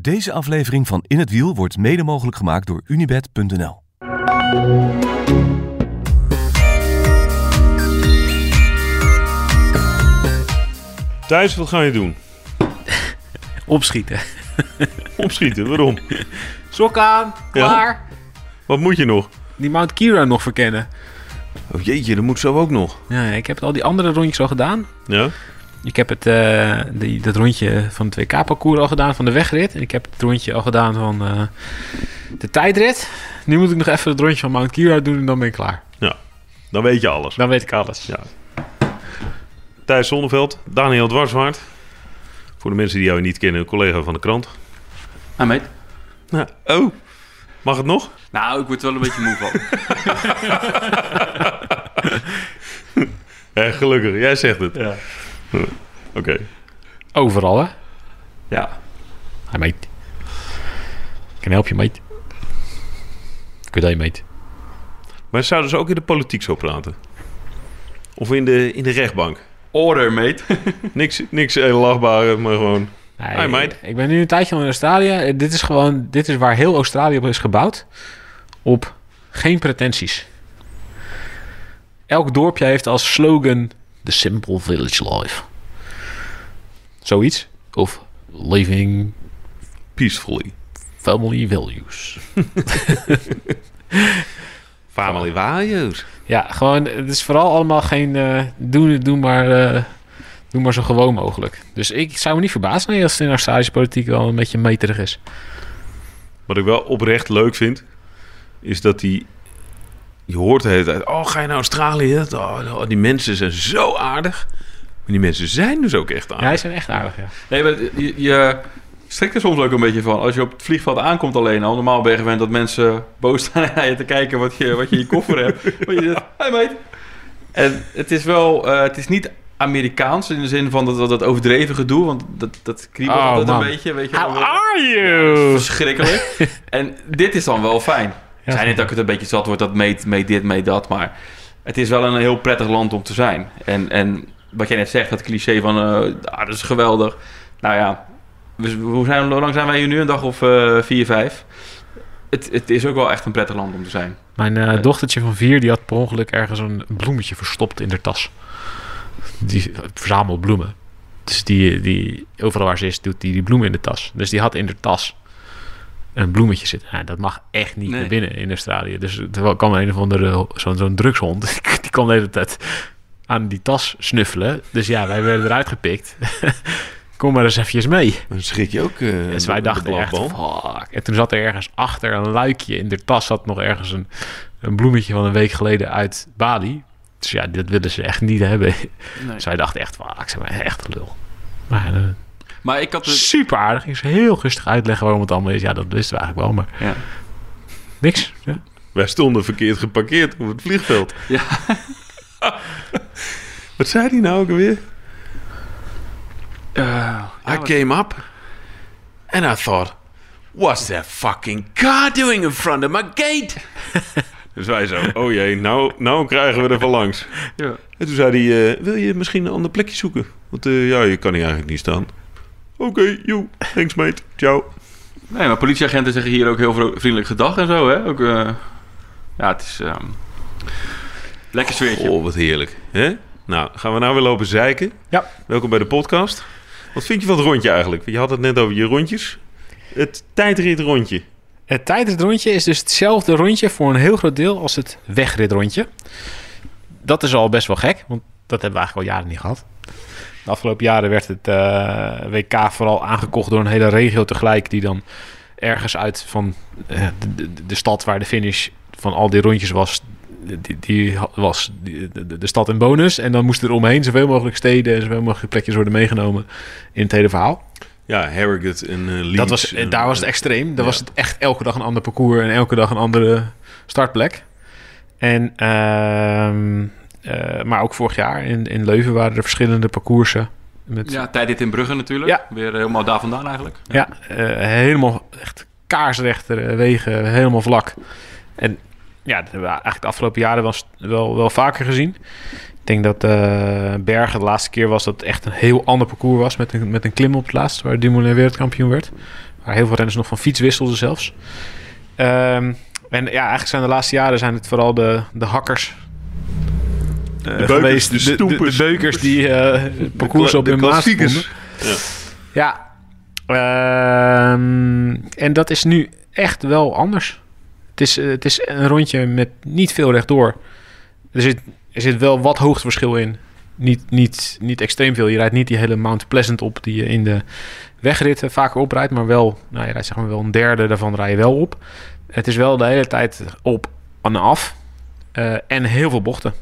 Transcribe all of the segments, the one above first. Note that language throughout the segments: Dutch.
Deze aflevering van In het Wiel wordt mede mogelijk gemaakt door Unibed.nl. Thijs, wat ga je doen? Opschieten. Opschieten, waarom? Sok aan, klaar. Wat moet je nog? Die Mount Kira nog verkennen. Oh jeetje, dat moet zo ook nog. Ja, ik heb al die andere rondjes al gedaan. Ja? Ik heb het, eh, die, dat rondje van het WK-parcours al gedaan van de wegrit. En ik heb het rondje al gedaan van eh, de tijdrit. Nu moet ik nog even het rondje van Mount Kira doen en dan ben ik klaar. Ja, dan weet je alles. Dan weet ik alles. Ja. Thijs Zonneveld, Daniel Dwarswaard. Voor de mensen die jou niet kennen, een collega van de krant. Ah, meid. Nou, oh, mag het nog? Nou, ik word er wel een beetje moe van. Ja, gelukkig, jij zegt het. ja. Oké. Overal, hè? Ja. Hi, mate. Kan help je, mate? Ik dat je, mate. Maar zouden ze ook in de politiek zo praten? Of in de, in de rechtbank? Order, mate. Niks, niks heel lachbare, maar gewoon... Nee, Hi, mate. Ik ben nu een tijdje al in Australië. Eh, Dit is gewoon, dit is waar heel Australië op is gebouwd. Op geen pretenties. Elk dorpje heeft als slogan The Simple Village Life. Zoiets. Of Living Peacefully. Family Values. Family values. Ja, gewoon, het is vooral allemaal geen... eh doe, doe, maar, eh, doe maar zo gewoon mogelijk. Dus ik zou me niet verbazen nee, als het in Australische politiek wel een beetje meterig is. Wat ik wel oprecht leuk vind, is dat die... Je hoort de hele tijd, oh, ga je naar Australië? Oh, oh, die mensen zijn zo aardig. Maar die mensen zijn dus ook echt Ja, aardig. hij zijn echt aardig, ja. Nee, maar je, je strikt er soms ook een beetje van. Als je op het vliegveld aankomt alleen al. Normaal ben je gewend dat mensen boos staan naar je te kijken wat je, wat je in je koffer hebt. Maar je zegt, hi mate. En het is wel, eh, het is niet Amerikaans in de zin van dat, dat, dat overdreven gedoe. Want dat, dat kriebelt Oh, altijd man. een beetje. Weet je, How wel. are Ja, you? verschrikkelijk. en dit is dan wel fijn. Ja, zijn niet dat ik het een beetje zat word dat meet, meet dit, meet dat. Maar het is wel een heel prettig land om te zijn. En, en wat jij net zegt, dat cliché van eh, ah, dat is geweldig. Nou ja, we, hoe, zijn, hoe lang zijn wij hier nu? Een dag of eh, vier, vijf? Het, het is ook wel echt een prettig land om te zijn. Mijn eh, dochtertje van vier, die had per ongeluk ergens een bloemetje verstopt in haar tas. Die verzamelt bloemen. Dus die, die, overal waar ze is, doet die die bloemen in de tas. Dus die had in haar tas een bloemetje zitten. Ja, dat mag echt niet Nee. naar binnen in Australië. Dus er kwam een of andere, zo'n zo'n drugshond. Die kwam de hele tijd aan die tas snuffelen. Dus ja, wij werden eruit gepikt. Kom maar eens eventjes mee. Dan schrik je ook. eh, Dus wij dachten echt, fuck. En toen zat er ergens achter een luikje in de tas... zat nog ergens een, een bloemetje van een week geleden uit Bali. Dus ja, dat willen ze echt niet hebben. Dus wij dachten echt, fuck, ik zeg maar echt een lul. Maar eh, Maar ik had het... super aardig. Ik zou heel rustig uitleggen waarom het allemaal is. Ja, dat wisten we eigenlijk wel, maar Ja. niks. Ja. Wij stonden verkeerd geparkeerd op het vliegveld. Ja. Wat zei hij nou ook alweer? Eh, I came up and I thought, what's that fucking car doing in front of my gate? dus wij zo, oh jee, nou, nou krijgen we er van langs. ja. En toen zei hij, eh, wil je misschien een ander plekje zoeken? Want eh, ja, je kan hier eigenlijk niet staan. Oké, joe, thanks mate, ciao. Nee, maar politieagenten zeggen hier ook heel vriendelijk gedag en zo, hè? Ook, eh, ja, het is... ehm, lekker sfeertje. Oh, wat heerlijk. Hè? Nou, gaan we nou weer lopen zeiken? Ja. Welkom bij de podcast. Wat vind je van het rondje eigenlijk? Want Je had het net over je rondjes. Het tijdritrondje. Het tijdritrondje is dus hetzelfde rondje voor een heel groot deel als het wegritrondje. Dat is al best wel gek, want dat hebben we eigenlijk al jaren niet gehad. De afgelopen jaren werd het eh, WK vooral aangekocht door een hele regio tegelijk... die dan ergens uit van eh, de, de, de stad waar de finish van al die rondjes was... Die, die was die- de, stad in bonus. En dan moesten er omheen zoveel mogelijk steden... en zoveel mogelijk plekjes worden meegenomen in het hele verhaal. Ja, Harrogate en eh Leeds. Dat was, daar was het extreem. Daar ja. was het echt elke dag een ander parcours en elke dag een andere startplek. En, ehm, eh, maar ook vorig jaar in, in Leuven waren er verschillende parcoursen. Met, ja, Ja, tijd dit in Brugge natuurlijk. Ja. Weer helemaal daar vandaan eigenlijk. eh, helemaal echt kaarsrechte wegen, helemaal vlak. En ja, dat hebben we eigenlijk de afgelopen jaren wel, wel, wel vaker gezien. Ik denk dat eh, Bergen de laatste keer was dat het echt een heel ander parcours was met een, met een klim op het laatst, waar Dumoulin wereldkampioen werd. Waar heel veel renners nog van fiets wisselden zelfs. Ehm, en ja, eigenlijk zijn de laatste jaren zijn het vooral de, de hakkers eh, beukers, geweest. de De, de, de stoepers. beukers die eh parcours kla- op de hun maat klassiekers. vonden. Ja. Ehm, en dat is nu echt wel anders. Het is, eh, het is een rondje met niet veel rechtdoor. Er zit, er zit wel wat hoogteverschil in. Niet, niet, niet extreem veel. Je rijdt niet die hele Mount Pleasant op die je in de wegritten vaker oprijdt. Maar wel, nou, je rijdt zeg maar wel een derde daarvan rij je wel op. Het is wel de hele tijd op en af. Eh, en heel veel bochten.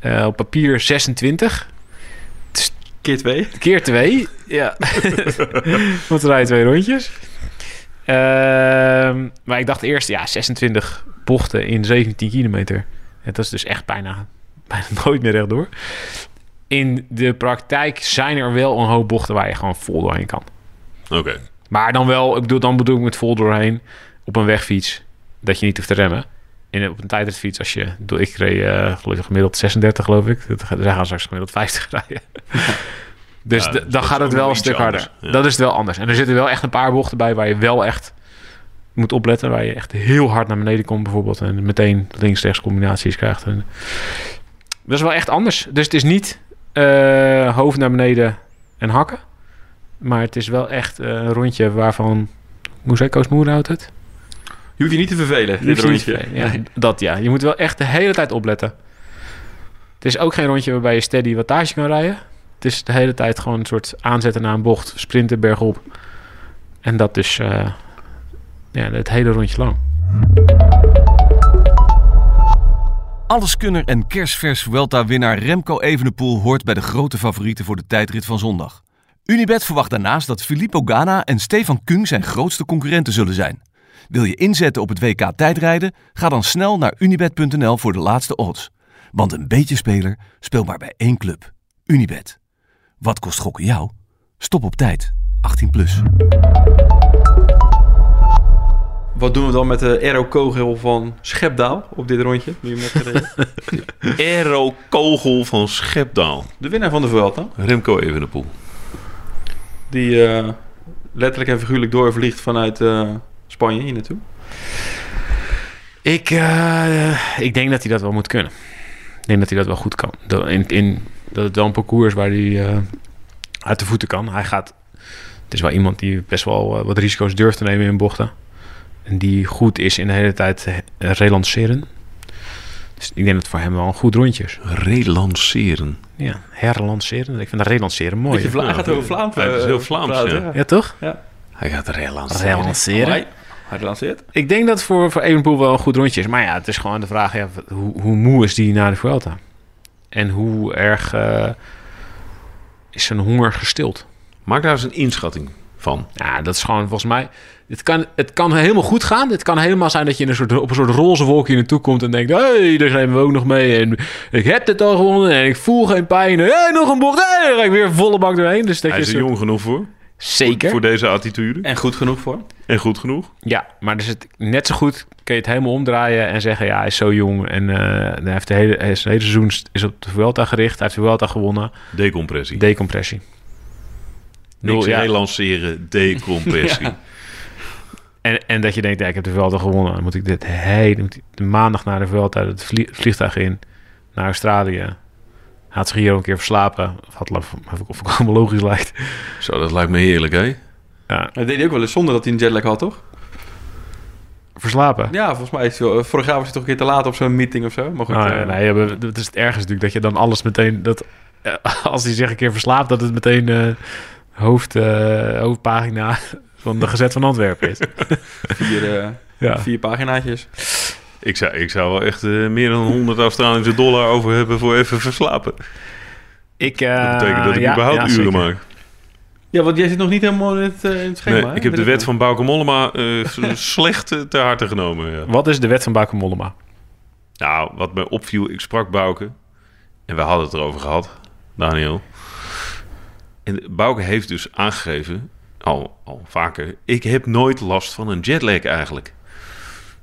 Eh, op papier 26. Keer twee. Keer twee. Ja. Want dan rij je twee rondjes. Ehm, maar ik dacht eerst, ja, 26 bochten in 17 kilometer. En dat is dus echt bijna, bijna nooit meer rechtdoor. In de praktijk zijn er wel een hoop bochten waar je gewoon vol doorheen kan. Oké. Maar dan wel, ik bedoel, dan bedoel ik met vol doorheen op een wegfiets. Dat je niet hoeft te remmen. Op een tijdritfiets, als je... bedoel, Ik reed geloof ik gemiddeld 36, geloof ik. Zij gaan straks gemiddeld 50 rijden. dus Ja, dus dan gaat het wel een stuk harder. ja. Dat is het wel anders. En er zitten wel echt een paar bochten bij waar je wel echt moet opletten. Waar je echt heel hard naar beneden komt bijvoorbeeld. En meteen links-rechts combinaties krijgt. En dat is wel echt anders. Dus het is niet eh, hoofd naar beneden en hakken. Maar het is wel echt eh, een rondje waarvan... Hoe zei Koos Moerhout het? Je hoeft je niet te vervelen, dit Liefst niet rondje. Ja, dat ja. Je moet wel echt de hele tijd opletten. Het is ook geen rondje waarbij je steady wattage kan rijden. Het is de hele tijd gewoon een soort aanzetten naar een bocht, sprinten bergop. En dat dus eh, ja, het hele rondje lang. Alleskunner en kerstvers Vuelta-winnaar Remco Evenepoel hoort bij de grote favorieten voor de tijdrit van zondag. Unibet verwacht daarnaast dat Filippo Ganna en Stefan Kung zijn grootste concurrenten zullen zijn. Wil je inzetten op het WK tijdrijden? Ga dan snel naar unibet.nl voor de laatste odds. Want een beetje speler speelt maar bij één club. Unibet. Wat kost gokken jou? Stop op tijd. 18 plus. Wat doen we dan met de aero-kogel van Schepdaal op dit rondje? Nu? Aero-kogel van Schepdaal. De winnaar van de Vuelta. Remco Evenepoel. Die eh, letterlijk en figuurlijk doorvliegt vanuit eh, Spanje hier naartoe. Ik, eh, ik denk dat hij dat wel moet kunnen. Ik denk dat hij dat wel goed kan. Dat, in, in, dat het wel een parcours is waar hij eh, uit de voeten kan. Hij gaat... Het is wel iemand die best wel eh, wat risico's durft te nemen in bochten. En die goed is in de hele tijd relanceren. Dus ik denk dat het voor hem wel een goed rondje is. Relanceren. Ja, herlanceren. Ik vind dat relanceren mooi. Hij gaat over Vlaams. Hij is heel Vlaams, ja. Ja, toch? Hij gaat relanceren. Relanceren. Hij lanceert. Ik denk dat het voor, voor Evenpoel wel een goed rondje is. Maar ja, het is gewoon de vraag, ja, hoe, hoe moe is die na de Vuelta? En hoe erg eh, is zijn honger gestild? Maak daar eens een inschatting van. Ja, dat is gewoon volgens mij... Het kan, het kan helemaal goed gaan. Het kan helemaal zijn dat je in een soort, op een soort roze wolkje naartoe komt en denkt... hey, daar zijn we ook nog mee. En ik heb het al gewonnen en ik voel geen pijn. Hey, nog een bocht. Hey, dan ga ik weer volle bak doorheen. Dus dat Hij is er soort- jong genoeg voor. Zeker. Voor deze attitude. En goed genoeg voor. En goed genoeg. Ja, maar dus het, net zo goed kun je het helemaal omdraaien en zeggen... ja, hij is zo jong en eh, hij heeft de hele, hij is- het hele seizoen is op de Vuelta gericht. Hij heeft de Vuelta gewonnen. Decompressie. Decompressie. Niks ja. relanceren, decompressie. En, en dat je denkt, ja, ik heb de Vuelta gewonnen. Dan moet ik dit hele... de maandag naar de Vuelta het vlie- vliegtuig in naar Australië. Had zich hier ook een keer verslapen. Of, had, of, of het allemaal logisch lijkt. Zo, dat lijkt me heerlijk, hè? Ja, Dat deed hij ook wel eens zonder dat hij een jetlag had, toch? verslapen. Ja, volgens mij is hij wel- Vorig jaar was hij toch een keer te laat op zo'n meeting of zo. Maar goed. Nou, eh, ja, nee, ja, maar dat is het ergste natuurlijk. Dat je dan alles meteen... Dat, eh, als hij zich een keer verslaapt, dat het meteen eh, hoofd, eh, hoofdpagina van de Gezet van Antwerpen is. vier, eh, Ja. vier paginaatjes. Ik zou, ik zou wel echt eh, meer dan 100 Australische dollar over hebben voor even verslapen. Ik, eh, Dat betekent dat ik ja, überhaupt ja, uren zeker. maak. Ja, want jij zit nog niet helemaal in het, eh, in het schema. Nee, ik heb de wet van Bauke Mollema eh, slecht eh, ter harte genomen. Ja. Wat is de wet van Bauke Mollema? Nou, wat mij opviel, ik sprak Bouke. En we hadden het erover gehad, Daniel. En Bouke heeft dus aangegeven, al, al vaker... ik heb nooit last van een jetlag eigenlijk.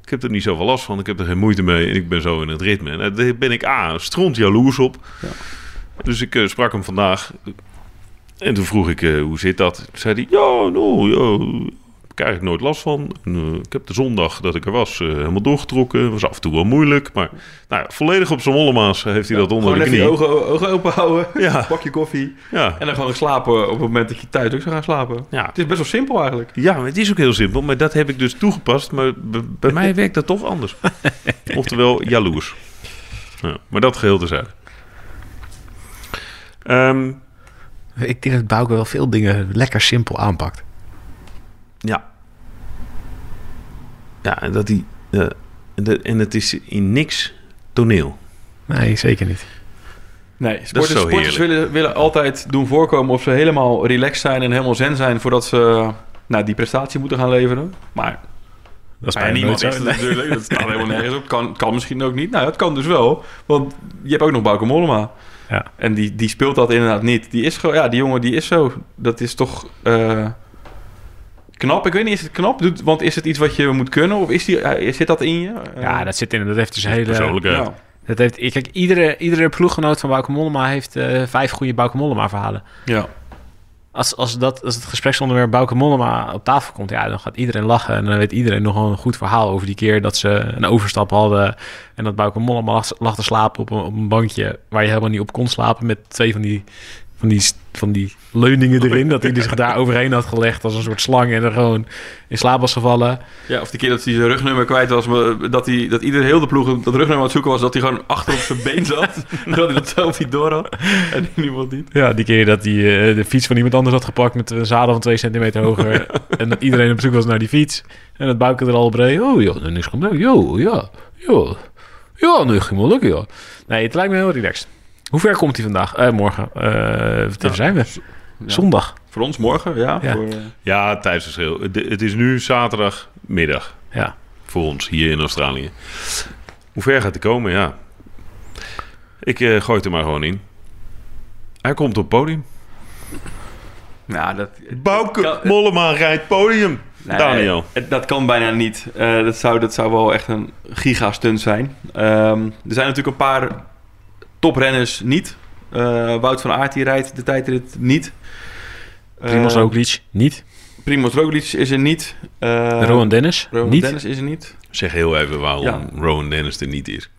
Ik heb er niet zoveel last van, ik heb er geen moeite mee... en ik ben zo in het ritme. En daar ben ik A, stront jaloers op. Ja. Dus ik eh, sprak hem vandaag. En toen vroeg ik, eh, hoe zit dat? Toen zei hij, ja, nou, ja, ik eigenlijk nooit last van. En, eh, ik heb de zondag dat ik er was eh, helemaal doorgetrokken. Was af en toe wel moeilijk. Maar nou, ja, volledig op zijn mollema's heeft hij dat onder Gewoon de even je ogen, ogen open houden. Ja. Bakje koffie. Ja. En dan gewoon slapen op het moment dat je thuis ook zou gaan slapen. Ja. Het is best wel simpel eigenlijk. ja, maar het is ook heel simpel. Maar dat heb ik dus toegepast. Maar bij mij werkt dat toch anders. Oftewel, jaloers. Ja, maar dat geheel terzijde. Ehm Ik denk dat Bouke wel veel dingen lekker simpel aanpakt. Ja. Ja, en dat die. eh, en de- en het is in niks toneel. Nee, zeker niet. Nee, sporters, zo sporters heerlijk. willen, willen altijd doen voorkomen of ze helemaal relaxed zijn en helemaal zen zijn voordat ze nou, die prestatie moeten gaan leveren. Maar Dat is bijna niemand nooit is het natuurlijk. Dat staat helemaal nergens op. Kan, kan misschien ook niet. Nou, het kan dus wel. Want je hebt ook nog Bauke Mollema. Ja. En die, die speelt dat inderdaad niet. Die is gewoon... Ja, die jongen die is zo. Dat is toch... eh, knap. Ik weet niet, is het knap? Doet- Want is het iets wat je moet kunnen? Of is die, eh, zit dat in je? Eh, Ja, dat zit in. Dat heeft dus hele. Persoonlijkheid. ja. Dat heeft, kijk, iedere, iedere ploeggenoot van Bauke Mollema heeft eh, vijf goede Bauke Mollema verhalen. Ja. Als, als, dat, als het gespreksonderwerp Bauke Mollema op tafel komt, ja, dan gaat iedereen lachen. En dan weet iedereen nog wel een goed verhaal over die keer dat ze een overstap hadden. En dat Bauke Mollema lag, lag te slapen op een, op een bankje waar je helemaal niet op kon slapen. Met twee van die, van die, van die leuningen erin. dat hij zich daar overheen had gelegd als een soort slang. En er gewoon in slaap was gevallen. ja, of die keer dat hij zijn rugnummer kwijt was. maar Dat, hij, dat ieder heel de ploeg dat rugnummer aan het zoeken was. Dat hij gewoon achter op zijn been zat. dat hij dat zelf niet door had. En niemand niet. Ja, die keer dat hij eh, de fiets van iemand anders had gepakt met een zadel van twee centimeter hoger. en dat iedereen op zoek was naar die fiets. En dat Bouke er al op reed. Oh ja, dan is gebeurd. Jo, ja, ja. Ja, nu ging wel lukken, ja. Nee, het lijkt me heel relaxed. Hoe ver komt hij vandaag? Eh, morgen. Eh wat zijn we? Ja. Zondag. Voor ons morgen, ja. Ja. Voor, eh, Ja, tijdsverschil. Het, het is nu zaterdagmiddag Ja. voor ons hier in Australië. Hoe ver gaat hij komen? Ja. Ik eh, gooi het er maar gewoon in. Hij komt op het podium. ja, dat, Bouke Kan- Mollema rijdt podium. Nee, Daniel. het- dat kan bijna niet. Eh, dat, zou, dat zou wel echt een gigastunt zijn. Ehm, er zijn natuurlijk een paar toprenners niet. Eh, Wout van Aert die rijdt de tijdrit niet. Primoz Eh, Roglic, niet. Primoz Roglic is er niet. Eh, Rowan Dennis, Rowan niet. Dennis is er niet. Zeg heel even waarom Ja. Rowan Dennis er niet is.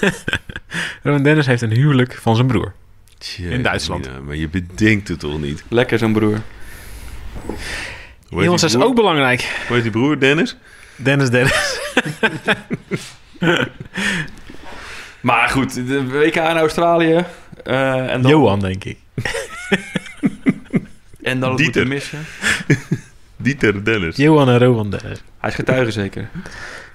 Rowan Dennis heeft een huwelijk van zijn broer. Tjie, In Duitsland. Mina, maar je bedenkt het toch niet? Lekker zijn broer. Jongens, dat is ook belangrijk. Hoe heet die broer? Dennis? Dennis Dennis. Maar goed, de WK in Australië. Eh, en dan, Johan, denk ik. En dan het moeten missen. Dieter Dennis. Johan en Rowan Dennis. Hij is getuige zeker.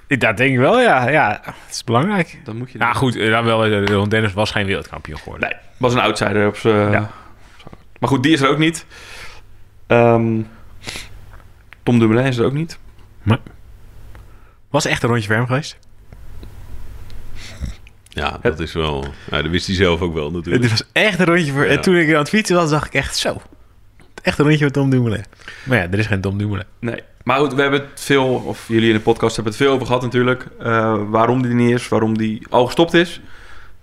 Dat denk ik wel, ja. ja. Het is belangrijk. Dan moet je... Nou goed, eh, dan wel, eh, Rowan Dennis was geen wereldkampioen geworden. Nee, was een outsider op zijn... Ja. Maar goed, die is er ook niet. Ehm, Tom Dumoulin is er ook niet. Was echt een rondje voor hem geweest? Ja, dat is wel... Nou, dat wist hij zelf ook wel natuurlijk. Het was echt een rondje voor... Ja. En toen ik aan het fietsen was, dacht ik echt zo. Echt een rondje voor Tom Dumoulin. Maar ja, er is geen Tom Dumoulin. Nee. Maar goed, we hebben het veel, of jullie in de podcast hebben het veel over gehad natuurlijk. eh, waarom die niet is, waarom die al gestopt is.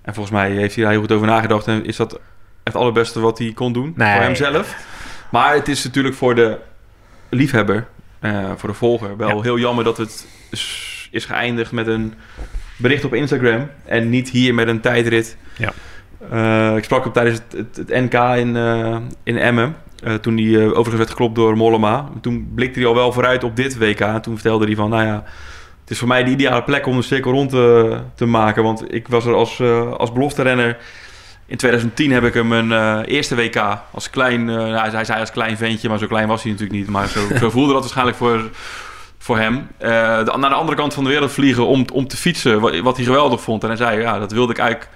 En volgens mij heeft hij daar heel goed over nagedacht. En is dat het allerbeste wat hij kon doen Nee. voor hemzelf. Maar het is natuurlijk voor de liefhebber, eh, voor de volger, wel Ja. heel jammer dat het is geëindigd met een bericht op Instagram. En niet hier met een tijdrit. Ja. Eh, ik sprak hem tijdens het, het, het NK in, eh, in Emmen. Eh, toen hij overigens werd geklopt door Mollema. Toen blikte hij al wel vooruit op dit WK. En toen vertelde hij van, nou ja... Het is voor mij de ideale plek om de cirkel rond te, te maken. Want ik was er als, als belofte renner... In 2010 heb ik hem een eerste WK als klein... nou, hij zei als klein ventje, maar zo klein was hij natuurlijk niet. Maar zo, zo voelde dat waarschijnlijk voor, voor hem. Eh, de- naar de andere kant van de wereld vliegen om, om te fietsen. Wat, wat hij geweldig vond. En hij zei, ja, dat wilde ik eigenlijk...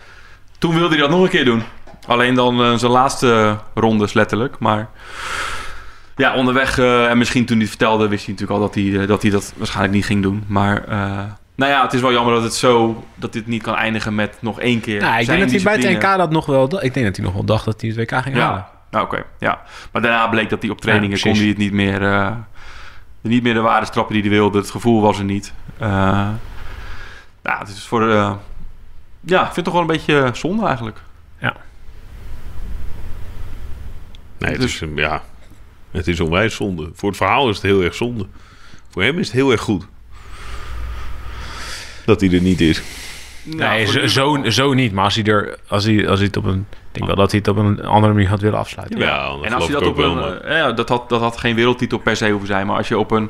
Toen wilde hij dat nog een keer doen. Alleen dan eh, zijn laatste rondes letterlijk. Maar ja, onderweg... eh, en misschien toen hij het vertelde, wist hij natuurlijk al dat hij, dat hij dat waarschijnlijk niet ging doen. Maar... nou ja, het is wel jammer dat het zo... dat dit niet kan eindigen met nog één keer Nou, ik denk dat hij bij het. NK dat nog wel... Ik denk dat hij nog wel dacht dat hij het WK ging halen. Ja, nou, oké. ja. Maar daarna bleek dat hij op trainingen Ja, kon hij het niet meer, niet meer de waarde trappen die hij wilde. Het gevoel was er niet. Eh nou, het is voor... eh, ja, ik vind het toch wel een beetje zonde eigenlijk. Nee, het Dus- is, ja, het is onwijs zonde. Voor het verhaal is het heel erg zonde. Voor hem is het heel erg goed. Dat hij er niet is. nee, voor zo, zo, zo niet. Maar als hij, er, als, hij, als hij het op een... Ik denk wel dat hij het op een andere manier had willen afsluiten. Ja, en als je dat op wel, een... maar- eh, ja, dat, had, dat had geen wereldtitel per se hoeven zijn. Maar als je op een,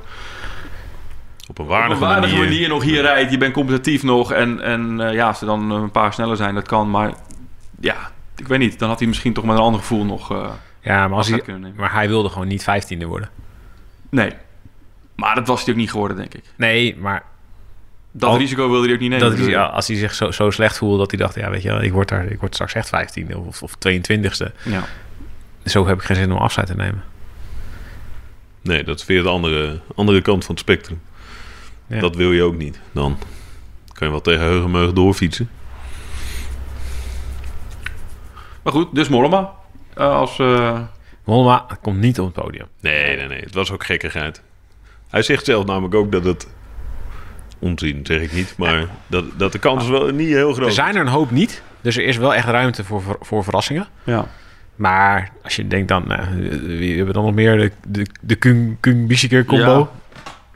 Op een op waardige, een waardige manier, manier. nog hier rijdt, je bent competitief nog. En, en eh, ja, als ze dan een paar sneller zijn, dat kan. Maar ja, ik weet niet. Dan had hij misschien toch met een ander gevoel nog... eh, Ja, maar, als hij, kunnen nemen. maar hij wilde gewoon niet vijftiende worden. Nee. Maar dat was hij ook niet geworden, denk ik. Nee, maar Dat Al- risico wilde hij ook niet nemen. dat ja, als hij zich zo, zo slecht voelde dat hij dacht... Ja, weet je wel, ik word, daar, ik word straks echt vijftiende of, of 22e. Ja. Zo heb ik geen zin om afscheid te nemen. Nee, dat is weer de andere, andere kant van het spectrum. Ja. Dat wil je ook niet. Dan kan je wel tegen heugenmeug doorfietsen. Maar goed, dus Mollema. eh, als, eh, Mollema komt niet op het podium. Nee, nee, nee. Het was ook gekkigheid. Hij zegt zelf namelijk ook dat het... Onzin, zeg ik niet. Maar dat, dat de kans wel niet heel groot Er zijn er een hoop niet. Dus er is wel echt ruimte voor, voor, voor verrassingen. ja. Maar als je denkt dan... eh, wie hebben dan nog meer? De, de, de Kung, Kung combo.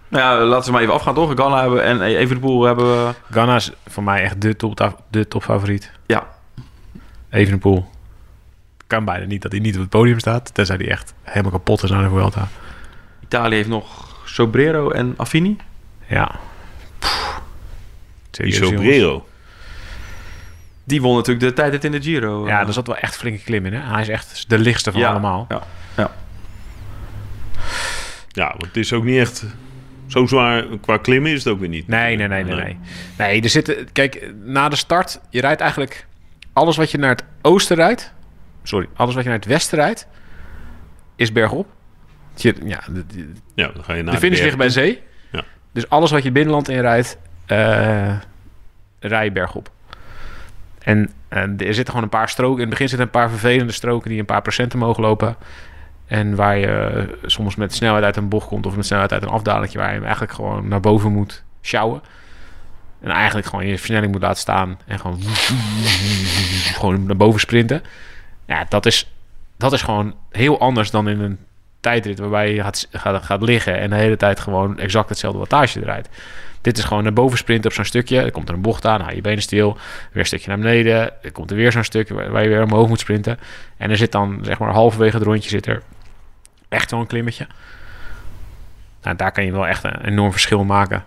Nou ja, laten we maar even afgaan toch. Ganna hebben en Evenepoel hebben we... Ghana is voor mij echt de, top, de topfavoriet. Ja. Evenepoel. Kan bijna niet dat hij niet op het podium staat. Tenzij hij echt helemaal kapot is aan de Vuelta. Italië heeft nog Sobrero en Affini. Ja. Die. Sobrero. Die won natuurlijk de tijdrit in de Giro. Ja, daar zat wel echt flinke klim in. Hè? Hij is echt de lichtste van Ja. allemaal. Ja. ja. Ja, want het is ook niet echt... Zo zwaar qua klimmen is het ook weer niet. Nee, nee, nee, nee, nee. Nee, er zitten... Kijk, na de start... Je rijdt eigenlijk... Alles wat je naar het oosten rijdt... Sorry, alles wat je naar het westen rijdt... Is bergop. Je, ja, de, de- Ja, dan ga je naar de finish ligt bij zee. Ja. Dus alles wat je binnenland inrijdt... eh rij je bergop. En, en er zitten gewoon een paar stroken... In het begin zitten een paar vervelende stroken... die een paar procenten mogen lopen... En waar je eh, soms met snelheid uit een bocht komt... of met snelheid uit een afdalingje... waar je hem eigenlijk gewoon naar boven moet sjouwen. En eigenlijk gewoon je versnelling moet laten staan... en gewoon, gewoon naar boven sprinten. Ja, dat is, dat is gewoon heel anders dan in een tijdrit... waarbij je gaat, gaat, gaat liggen... en de hele tijd gewoon exact hetzelfde wattage eruit. Dit is gewoon naar boven sprinten op zo'n stukje. Er komt er een bocht aan, nou, je benen stil. Weer een stukje naar beneden. Er komt er weer zo'n stuk waar je weer omhoog moet sprinten. En er zit dan, zeg maar, halverwege het rondje zit er echt zo'n klimmetje. Nou, daar kan je wel echt een enorm verschil maken.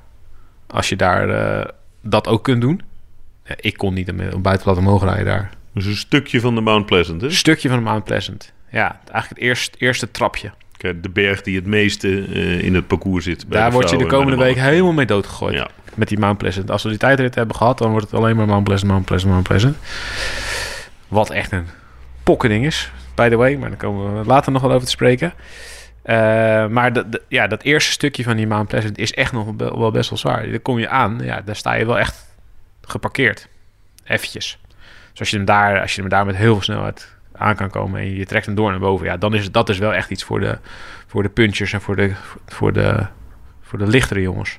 Als je daar eh, dat ook kunt doen. Ja, ik kon niet een buitenblad omhoog rijden daar. Dus een stukje van de Mount Pleasant, hè? Een stukje van de Mount Pleasant. Ja, eigenlijk het eerste, eerste trapje. Kijk, De berg die het meeste eh, in het parcours zit. daar word je de komende week helemaal mee doodgegooid. Ja. Met die Mount Pleasant. Als we die tijdrit hebben gehad, dan wordt het alleen maar Mount Pleasant, Mount Pleasant, Mount Pleasant. Wat echt een pokkending is, by the way. Maar daar komen we later nog wel over te spreken. Eh, maar dat, dat- ja, dat eerste stukje van die Mount Pleasant is echt nog wel wel best wel zwaar. Daar kom je aan, ja, daar sta je wel echt geparkeerd. Eventjes. Dus als je hem daar, als je hem daar met heel veel snelheid aan kan komen en je trekt hem door naar boven, ja, dan is dat is wel echt iets voor de, voor de punchers en voor de, voor de, voor de lichtere jongens.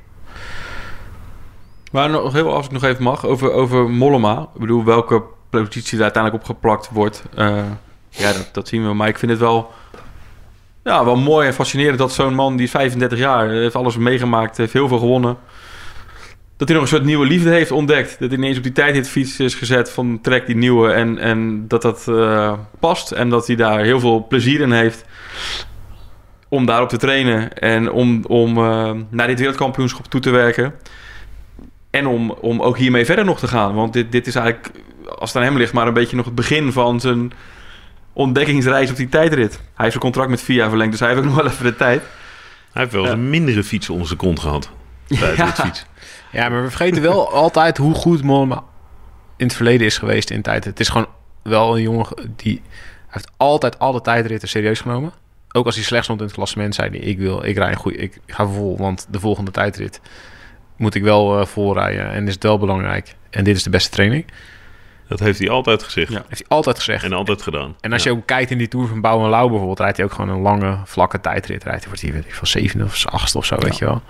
Maar nog heel, als ik nog even mag, over, over Mollema. Ik bedoel, welke positie er uiteindelijk opgeplakt wordt. eh, ja, dat, dat zien we. Maar ik vind het wel, ja, wel mooi en fascinerend dat zo'n man, die is 35 jaar, heeft alles meegemaakt, heeft heel veel gewonnen. Dat hij nog een soort nieuwe liefde heeft ontdekt. Dat hij ineens op die tijdritfiets is gezet van trek die nieuwe. En, en dat dat eh, past. En dat hij daar heel veel plezier in heeft. Om daarop te trainen. En om, om eh, naar dit wereldkampioenschap toe te werken. En om, om ook hiermee verder nog te gaan. Want dit, dit is eigenlijk, als het aan hem ligt, maar een beetje nog het begin van zijn ontdekkingsreis op die tijdrit. Hij heeft zijn contract met VIA verlengd, dus hij heeft ook nog wel even de tijd. Hij heeft wel eens Ja. een mindere fiets onder zijn kont gehad. Bij Ja. dit fiets. Ja, maar we vergeten wel altijd hoe goed Mollema in het verleden is geweest in tijd. Het is gewoon wel een jongen die heeft altijd alle tijdritten serieus genomen. Ook als hij slecht stond in het klassement, zei hij: ik wil, ik rij een ik ga vol, want de volgende tijdrit moet ik wel eh volrijden en is het wel belangrijk. En dit is de beste training. Dat heeft hij altijd gezegd. Ja. Heeft hij altijd gezegd. En altijd gedaan. En als Ja. je ook kijkt in die Tour van Bouw en Lauw bijvoorbeeld, rijdt hij ook gewoon een lange, vlakke tijdrit. Rijdt hij wordt hij weet ik, van zevende of achtste of zo, weet je wel.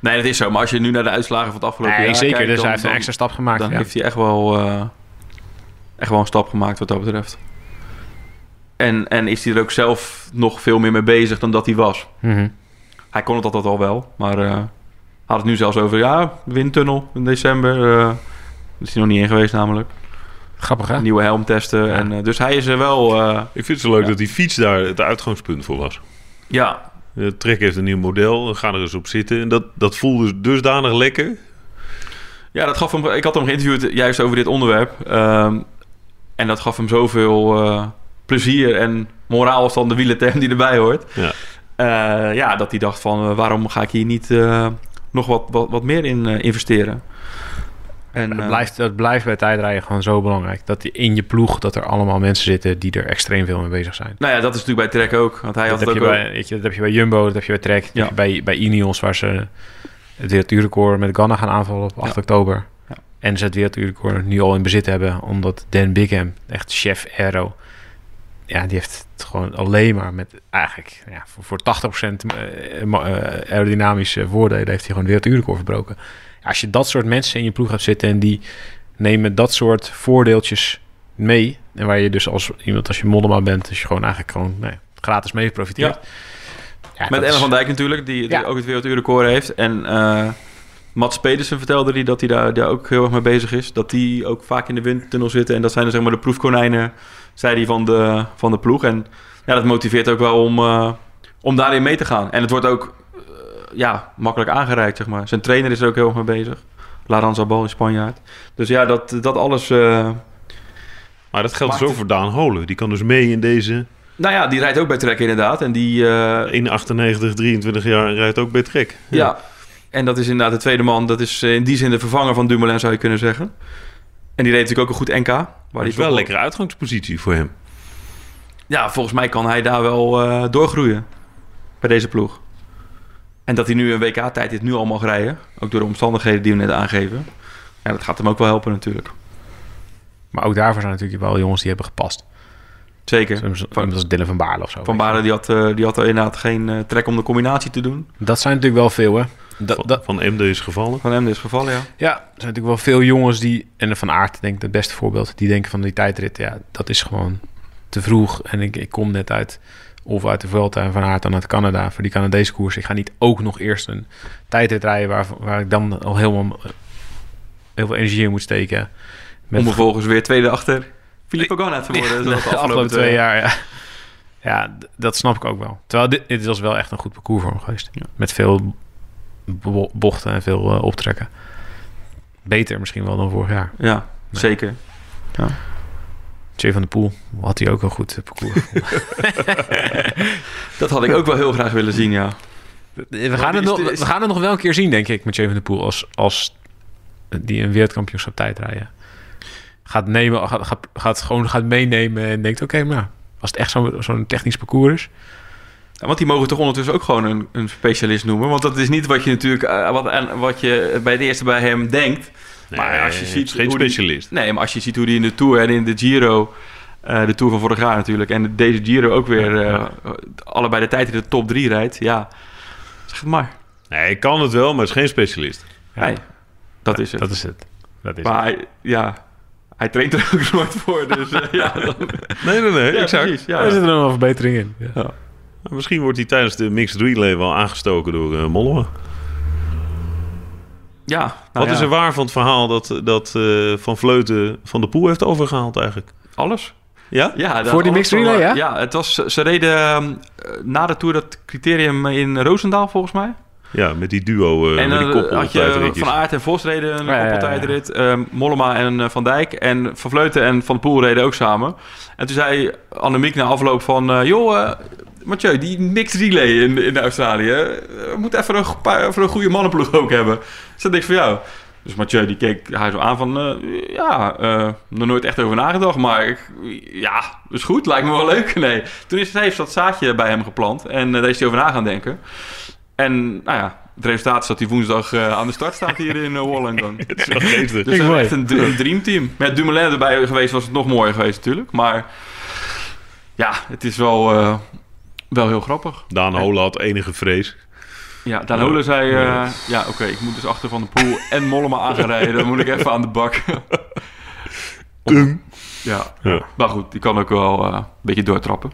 Nee, dat is zo. Maar als je nu naar de uitslagen van het afgelopen Nee, jaar zeker. kijkt, dus dan- hij heeft een extra stap gemaakt. Dan ja. heeft hij echt wel, eh, echt wel een stap gemaakt wat dat betreft. En, en is hij er ook zelf nog veel meer mee bezig dan dat hij was. Mhm. Hij kon het altijd al wel, maar eh, Had het nu zelfs over, ja, windtunnel in december. eh is hij nog niet in geweest namelijk. Grappig, hè? Nieuwe helm testen. En, eh, dus hij is er wel... eh, Ik vind het zo leuk Ja. dat die fiets daar het uitgangspunt voor was. ja, De Trek heeft een nieuw model, ga er eens op zitten. En dat, dat voelde dusdanig lekker. Ja, dat gaf hem. Ik had hem geïnterviewd juist over dit onderwerp. Ehm, en dat gaf hem zoveel eh, plezier en moraal was dan de wielerterm die erbij hoort. Ja. Eh, ja, dat hij dacht van waarom ga ik hier niet eh, nog wat, wat, wat meer in eh, investeren? En, Het eh, blijft, het blijft bij tijdrijden gewoon zo belangrijk. Dat in je ploeg, dat er allemaal mensen zitten die er extreem veel mee bezig zijn. nou ja, dat is natuurlijk bij Trek ook. Want hij Dat had heb, het je ook. bij, weet je, dat heb je bij Jumbo, dat heb je bij Trek, dat Ja. heb je bij, bij Ineos, waar ze het werelduurrecord met Ganna gaan aanvallen op 8 oktober. Ja. En ze het wereldrecord nu al in bezit hebben, omdat Dan Bigham, echt chef aero, ja, die heeft het gewoon alleen maar met eigenlijk ja, voor, voor 80% eh, eh, aerodynamische voordelen heeft hij gewoon het wereldrecord verbroken. Als je dat soort mensen in je ploeg hebt zitten en die nemen dat soort voordeeltjes mee, en waar je dus als iemand als je Mollema bent, dus je gewoon eigenlijk gewoon nee, gratis mee profiteert. Ja, Met Ellen is- van Dijk natuurlijk, die, die Ja. ook het wereldrecord heeft. En eh Mats Pedersen vertelde die dat hij daar, daar ook heel erg mee bezig is. Dat die ook vaak in de windtunnel zitten. En dat zijn dan zeg maar de proefkonijnen, zei hij, van de, van de ploeg. En ja, dat motiveert ook wel om, eh, om daarin mee te gaan. En het wordt ook ja, makkelijk aangereikt, zeg maar. Zijn trainer is er ook heel erg mee bezig. Laran Zabal, een Spanjaard. Dus ja, dat, dat alles... eh, Maar dat geldt dus ook voor Daan Holen. Die kan dus mee in deze nou ja, die rijdt ook bij Trek inderdaad. En die... eh, 1,98, 23 jaar rijdt ook bij Trek. Ja. en dat is inderdaad de tweede man. Dat is eh, in die zin de vervanger van Dumoulin, zou je kunnen zeggen. En die reed natuurlijk ook een goed NK. Waar is toch wel een lekkere uitgangspositie voor hem. Ja, volgens mij kan hij daar wel doorgroeien. Bij deze ploeg. En dat hij nu een WK-tijd dit nu al mag rijden. Ook door de omstandigheden die we net aangeven. Ja, dat gaat hem ook wel helpen natuurlijk. Maar ook daarvoor zijn natuurlijk wel jongens die hebben gepast. Zeker. Zoals Van- Dylan van Baarle of zo. Van Baren die had, eh, die had er inderdaad geen eh, trek om de combinatie te doen. Dat zijn natuurlijk wel veel, hè? Dat, Van, dat, van Emde is gevallen. Van hem in dit geval, ja. ja, er zijn natuurlijk wel veel jongens die... En Van Aert, denk ik, het beste voorbeeld. Die denken van die tijdrit, ja, dat is gewoon te vroeg. En ik, ik kom net uit... Of uit de Vuelta en Van Aert dan uit Canada. Voor die Canadese koers. Ik ga niet ook nog eerst een tijdrit rijden... waar, waar ik dan al helemaal... heel veel energie in moet steken. Met Om vervolgens weer tweede achter Filippo Ganna te worden. zoals de afgelopen twee jaar, ja. Ja, dat snap ik ook wel. Terwijl dit, dit was wel echt een goed parcours voor hem geweest. Met veel bo- bochten en veel eh, optrekken. Beter misschien wel dan vorig jaar. Ja, Nee. zeker. Jay van der Poel had hij ook een goed eh, parcours. Dat had ik ook wel heel graag willen zien, ja. we, gaan het nog, is- we gaan het nog wel een keer zien, denk ik, met Jay van der Poel. Als, als die een wereldkampioenschap tijd rijden. Gaat, nemen, gaat, gaat, gaat gewoon gaat meenemen en denkt... Oké, maar als het echt zo'n zo'n technisch parcours is... Ja, want die mogen toch ondertussen ook gewoon een, een specialist noemen. Want dat is niet wat je natuurlijk eh, wat, en wat je bij de eerste bij hem denkt. Maar als je het ziet geen die- specialist. Nee, maar als je ziet hoe die in de Tour en in de Giro, eh, de Tour van vorig jaar natuurlijk, en deze Giro ook weer eh, allebei de tijd in de top 3 rijdt. Ja, zeg het maar. Nee, hij kan het wel, maar is geen specialist. Ja, Nee, dat is het. Dat is het. Dat is maar hij, ja, hij traint er ook nooit voor. Dus eh, ja, dan, Nee, nee, nee. ja, exact. precies. Er zit er nog een verbetering in. Ja. Ja. Maar Misschien wordt hij tijdens de mixed relay wel aangestoken door uh, Mollema. Ja, nou Wat ja, is er waar van het verhaal dat, dat eh, Van Vleuten Van de Poel heeft overgehaald eigenlijk? Alles. Ja? Ja, Voor die mixed relay, ja? Ja, het was, ze reden ehm, na de Tour dat criterium in Roosendaal volgens mij. Ja, met die duo, eh en met die dan had je. Van Aert en Vos reden een Ja, ja, ja, ja. koppeltijdrit. ehm, Mollema en eh, Van Dijk. En Van Vleuten en Van de Poel reden ook samen. En toen zei Annemiek na afloop van... eh, joh, eh, Mathieu, die mixed relay in, in Australië... eh, we moeten even een, paar, even een goede mannenploeg ook hebben. Dus dat niks voor jou. Dus Mathieu die keek hij zo aan van... eh, ja, eh, nog nooit echt over nagedacht. Maar ik, ja, is goed. Lijkt me wel leuk. Nee. Toen is, heeft dat zaadje bij hem geplant. En daar is hij over na gaan denken. En nou ja, het resultaat is dat hij woensdag eh, aan de start staat hier in uh, Wollongong. Het is wel geestig. Dus mooi. echt een, een dreamteam. Met Dumoulin erbij geweest was het nog mooier geweest natuurlijk. Maar ja, het is wel, eh, wel heel grappig. Daan Holen had enige vrees. Ja, Dan Ja. Holen zei... eh, Ja. oké, ik moet dus achter Van de Poel en Mollema aan gaan rijden. Dan moet ik even aan de bak. Ja, Ja. maar goed, die kan ook wel eh, een beetje doortrappen.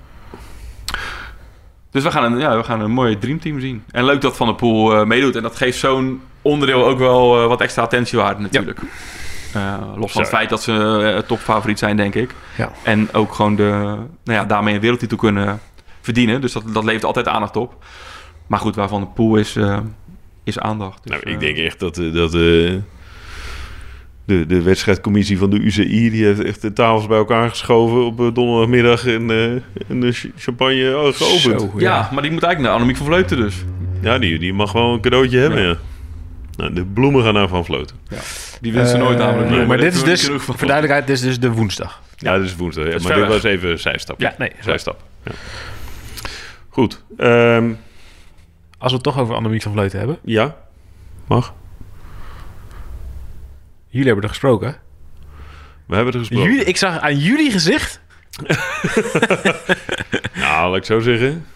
Dus we gaan, een, ja, we gaan een mooi dreamteam zien. En leuk dat Van der Poel eh, meedoet. En dat geeft zo'n onderdeel ook wel wat extra attentie waard natuurlijk. Los van het feit dat ze topfavoriet zijn, denk ik. Ja. En ook gewoon de, nou ja, daarmee een wereldtitel kunnen verdienen. Dus dat, dat levert altijd aandacht op. Maar goed, waarvan de pool is, eh, is aandacht. Dus, Nou, ik eh, denk echt dat, eh, dat eh, de, de wedstrijdcommissie van de UCI... die heeft echt de tafels bij elkaar geschoven op donderdagmiddag... en, eh, en de ch- champagne oh, geopend. Zo, ja. maar die moet eigenlijk naar Annemiek van Vleuten dus. Ja, die, die mag wel een cadeautje hebben, ja. Nou, de bloemen gaan naar Van Vleuten. Die wint ze nooit namelijk. nee, maar dit is dus, voor duidelijkheid, dit is dus de woensdag. Ja, dat is woensdag. ja, maar ver dit was even een zijstap. Ja, nee, zijstap. Ja. Goed. ehm, Als we het toch over Annemiek van Vleuten hebben. ja, mag. Jullie hebben er gesproken. We hebben er gesproken. Jullie, ik zag aan jullie gezicht. Nou, laat ik zo zeggen.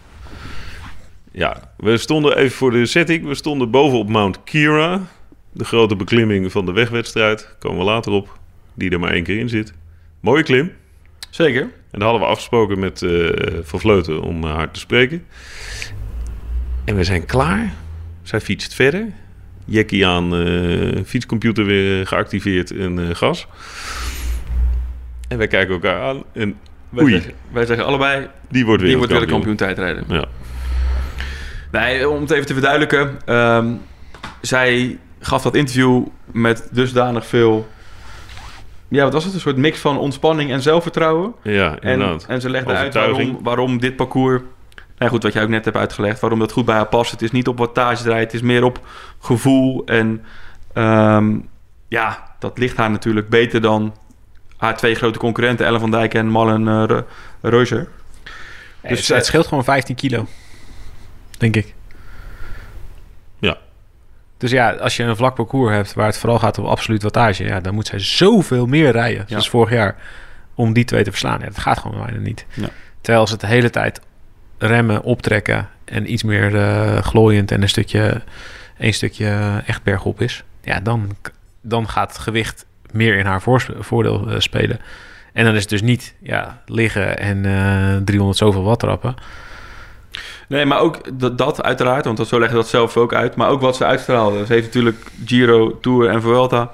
Ja, we stonden even voor de setting. We stonden bovenop Mount Kira. De grote beklimming van de wegwedstrijd. Komen we later op. Die er maar één keer in zit. Mooie klim. Zeker. En daar hadden we afgesproken met eh Van Vleuten om eh, haar te spreken. En we zijn klaar. Zij fietst verder. Jackie aan eh, fietscomputer weer geactiveerd en gas. En wij kijken elkaar aan. En Wij, Oei. zeggen, wij zeggen allebei, die wordt die weer wordt weer de kampioen tijdrijden. Ja. Nee, om het even te verduidelijken. ehm, zij gaf dat interview met dusdanig veel... Ja, wat was het? Een soort mix van ontspanning en zelfvertrouwen. Ja, En, inderdaad. en ze legde uit waarom, waarom dit parcours... Nou goed, wat jij ook net hebt uitgelegd. Waarom dat goed bij haar past. Het is niet op wattage rijden. Het is meer op gevoel. En ehm, ja, dat ligt haar natuurlijk beter dan haar twee grote concurrenten. Ellen van Dijk en Malin uh, Reuser. Dus het, het scheelt gewoon 15 kilo. Denk ik. Ja. Dus ja, als je een vlak parcours hebt waar het vooral gaat om absoluut wattage, ja, dan moet zij zoveel meer rijden, zoals vorig jaar, om die twee te verslaan. Ja, dat gaat gewoon bijna niet. Ja. Terwijl ze het de hele tijd remmen, optrekken en iets meer eh, glooiend en een stukje, een stukje echt bergop is, ja, dan, dan gaat het gewicht meer in haar voordeel eh, spelen. En dan is het dus niet ja, liggen en eh 300 zoveel watt trappen. Nee, maar ook dat, dat uiteraard, want dat, zo legde dat zelf ook uit. Maar ook wat ze uitstraalde. Ze heeft natuurlijk Giro, Tour en Vuelta